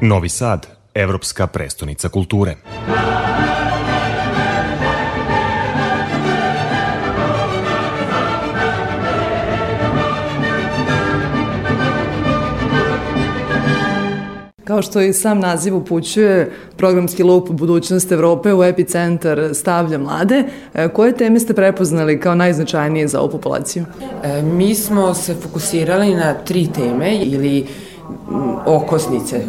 Novi Sad, evropska prestonica kulture. Kao što i sam naziv upućuje, programski lup Budućnost Evrope u epicentar stavlja mlade. E, koje teme ste prepoznali kao najznačajnije za ovu populaciju? E, mi smo se fokusirali na tri teme ili okosnice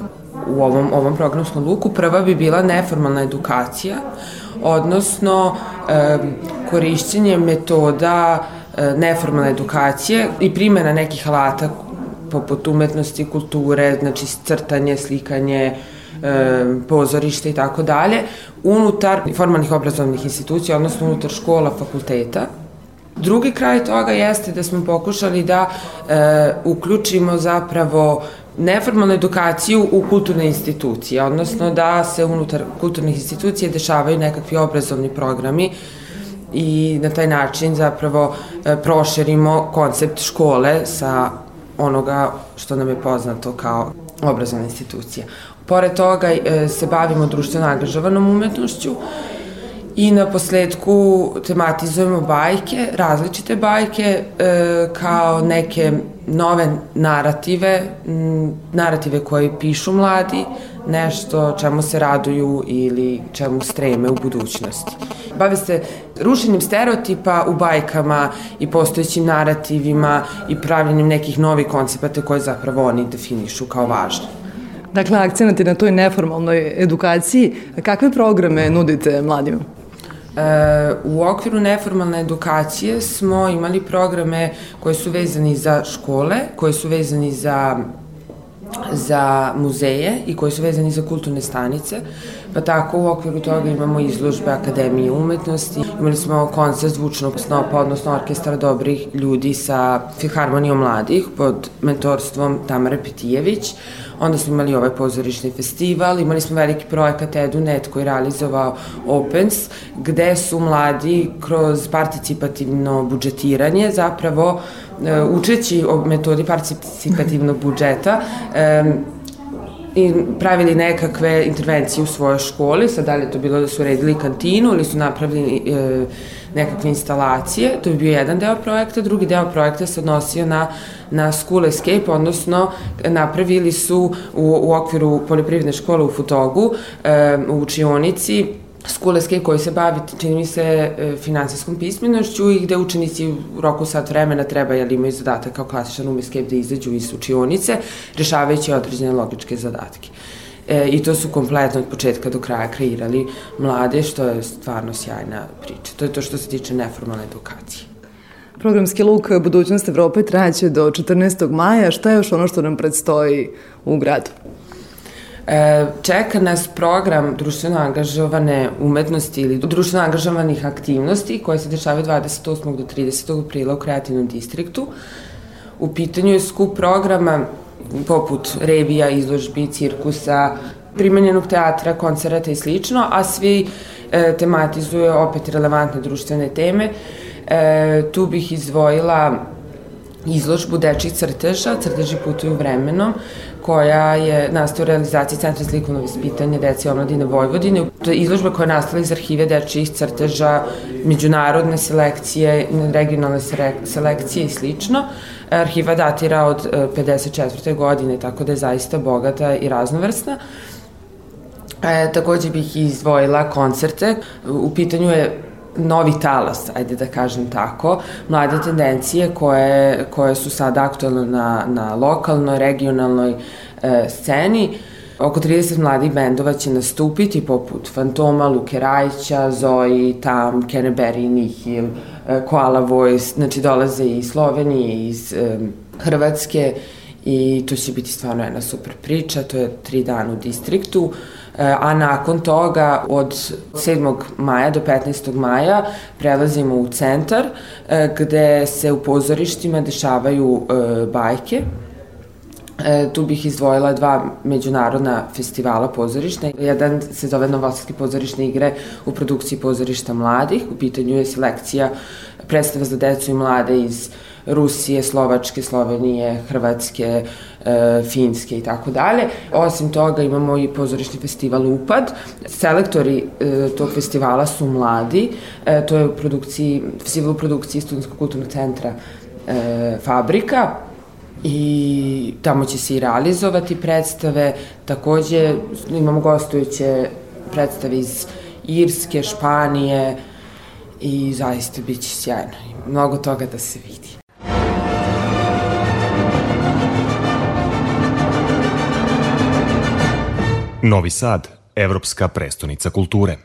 u ovom, ovom programskom luku. Prva bi bila neformalna edukacija, odnosno e, korišćenje metoda e, neformalne edukacije i primjena nekih alata poput umetnosti, kulture, znači crtanje, slikanje, e, pozorište i tako dalje, unutar formalnih obrazovnih institucija, odnosno unutar škola, fakulteta. Drugi kraj toga jeste da smo pokušali da e, uključimo zapravo neformalnu edukaciju u kulturne institucije, odnosno da se unutar kulturnih institucija dešavaju nekakvi obrazovni programi i na taj način zapravo e, proširimo koncept škole sa onoga što nam je poznato kao obrazovna institucija. Pored toga e, se bavimo društveno angažovanom umetnošću i na posledku tematizujemo bajke, različite bajke e, kao neke nove narative, narative koje pišu mladi, nešto čemu se raduju ili čemu streme u budućnosti. Bave se rušenjem stereotipa u bajkama i postojećim narativima i pravljenjem nekih novih koncepata koje zapravo oni definišu kao važne. Dakle, akcenat je na toj neformalnoj edukaciji. Kakve programe nudite mladima? U okviru neformalne edukacije smo imali programe koji su vezani za škole, koji su vezani za za muzeje i koji su vezani za kulturne stanice, pa tako u okviru toga imamo izložbe Akademije umetnosti, imali smo koncert zvučnog snopa, odnosno orkestra dobrih ljudi sa Filharmonijom mladih pod mentorstvom Tamare Petijević, onda smo imali ovaj pozorišni festival, imali smo veliki projekat EduNet koji realizovao Opens, gde su mladi kroz participativno budžetiranje zapravo e, učeći o metodi participativnog budžeta i pravili nekakve intervencije u svojoj školi, sad da li je to bilo da su redili kantinu ili su napravili e, nekakve instalacije, to bi bio jedan deo projekta, drugi deo projekta se odnosio na, na School Escape, odnosno napravili su u, u okviru poljoprivredne škole u Futogu, e, u učionici, Escape koji se bavi, čini mi se, e, finansijskom pismenošću i gde učenici u roku sat vremena treba, jel imaju zadatak kao klasičan um escape da izađu iz učionice, rešavajući određene logičke zadatke. E, I to su kompletno od početka do kraja kreirali mlade, što je stvarno sjajna priča. To je to što se tiče neformalne edukacije. Programski luk Budućnost Evrope traće do 14. maja. Šta je još ono što nam predstoji u gradu? E, čeka nas program društveno angažovane umetnosti ili društveno angažovanih aktivnosti koje se dešavaju 28. do 30. aprila u kreativnom distriktu. U pitanju je skup programa poput revija, izložbi, cirkusa, primenjenog teatra, koncerata i slično, a svi e, tematizuje opet relevantne društvene teme. E, tu bih izdvojila izložbu dečih crteža, crteži putuju vremenom, koja je nastao u realizaciji Centra za likovno vaspitanje dece i omladine Vojvodine. To je izložba koja je nastala iz arhive dečijih crteža, međunarodne selekcije, regionalne selekcije i slično. Arhiva datira od 54. E, godine, tako da je zaista bogata i raznovrsna. E, takođe bih izdvojila koncerte. U pitanju je novi talas, ajde da kažem tako, mlade tendencije koje, koje su sad aktualne na, na lokalnoj, regionalnoj e, sceni. Oko 30 mladih bendova će nastupiti poput Fantoma, Luke Rajića, Zoe, Tam, Kenneberry, Nihil, e, Koala Voice, znači dolaze iz Slovenije, iz e, Hrvatske i to će biti stvarno jedna super priča, to je tri dana u distriktu. E, a nakon toga od 7. maja do 15. maja prelazimo u centar e, gde se u pozorištima dešavaju e, bajke E, tu bih izdvojila dva međunarodna festivala pozorišta. Jedan se zove Novosadske pozorišne igre u produkciji pozorišta mladih. U pitanju je selekcija predstava za decu i mlade iz Rusije, Slovačke, Slovenije, Hrvatske, e, Finske i tako dalje. Osim toga imamo i pozorišni festival Upad. Selektori e, tog festivala su mladi. E, to je u produkciji, festival u produkciji Studenskog kulturnog centra e, Fabrika i tamo će se i realizovati predstave. Takođe imamo gostujuće predstave iz Irske, Španije i zaista bit će sjajno. Mnogo toga da se vidi. Novi Sad, evropska prestonica kulture.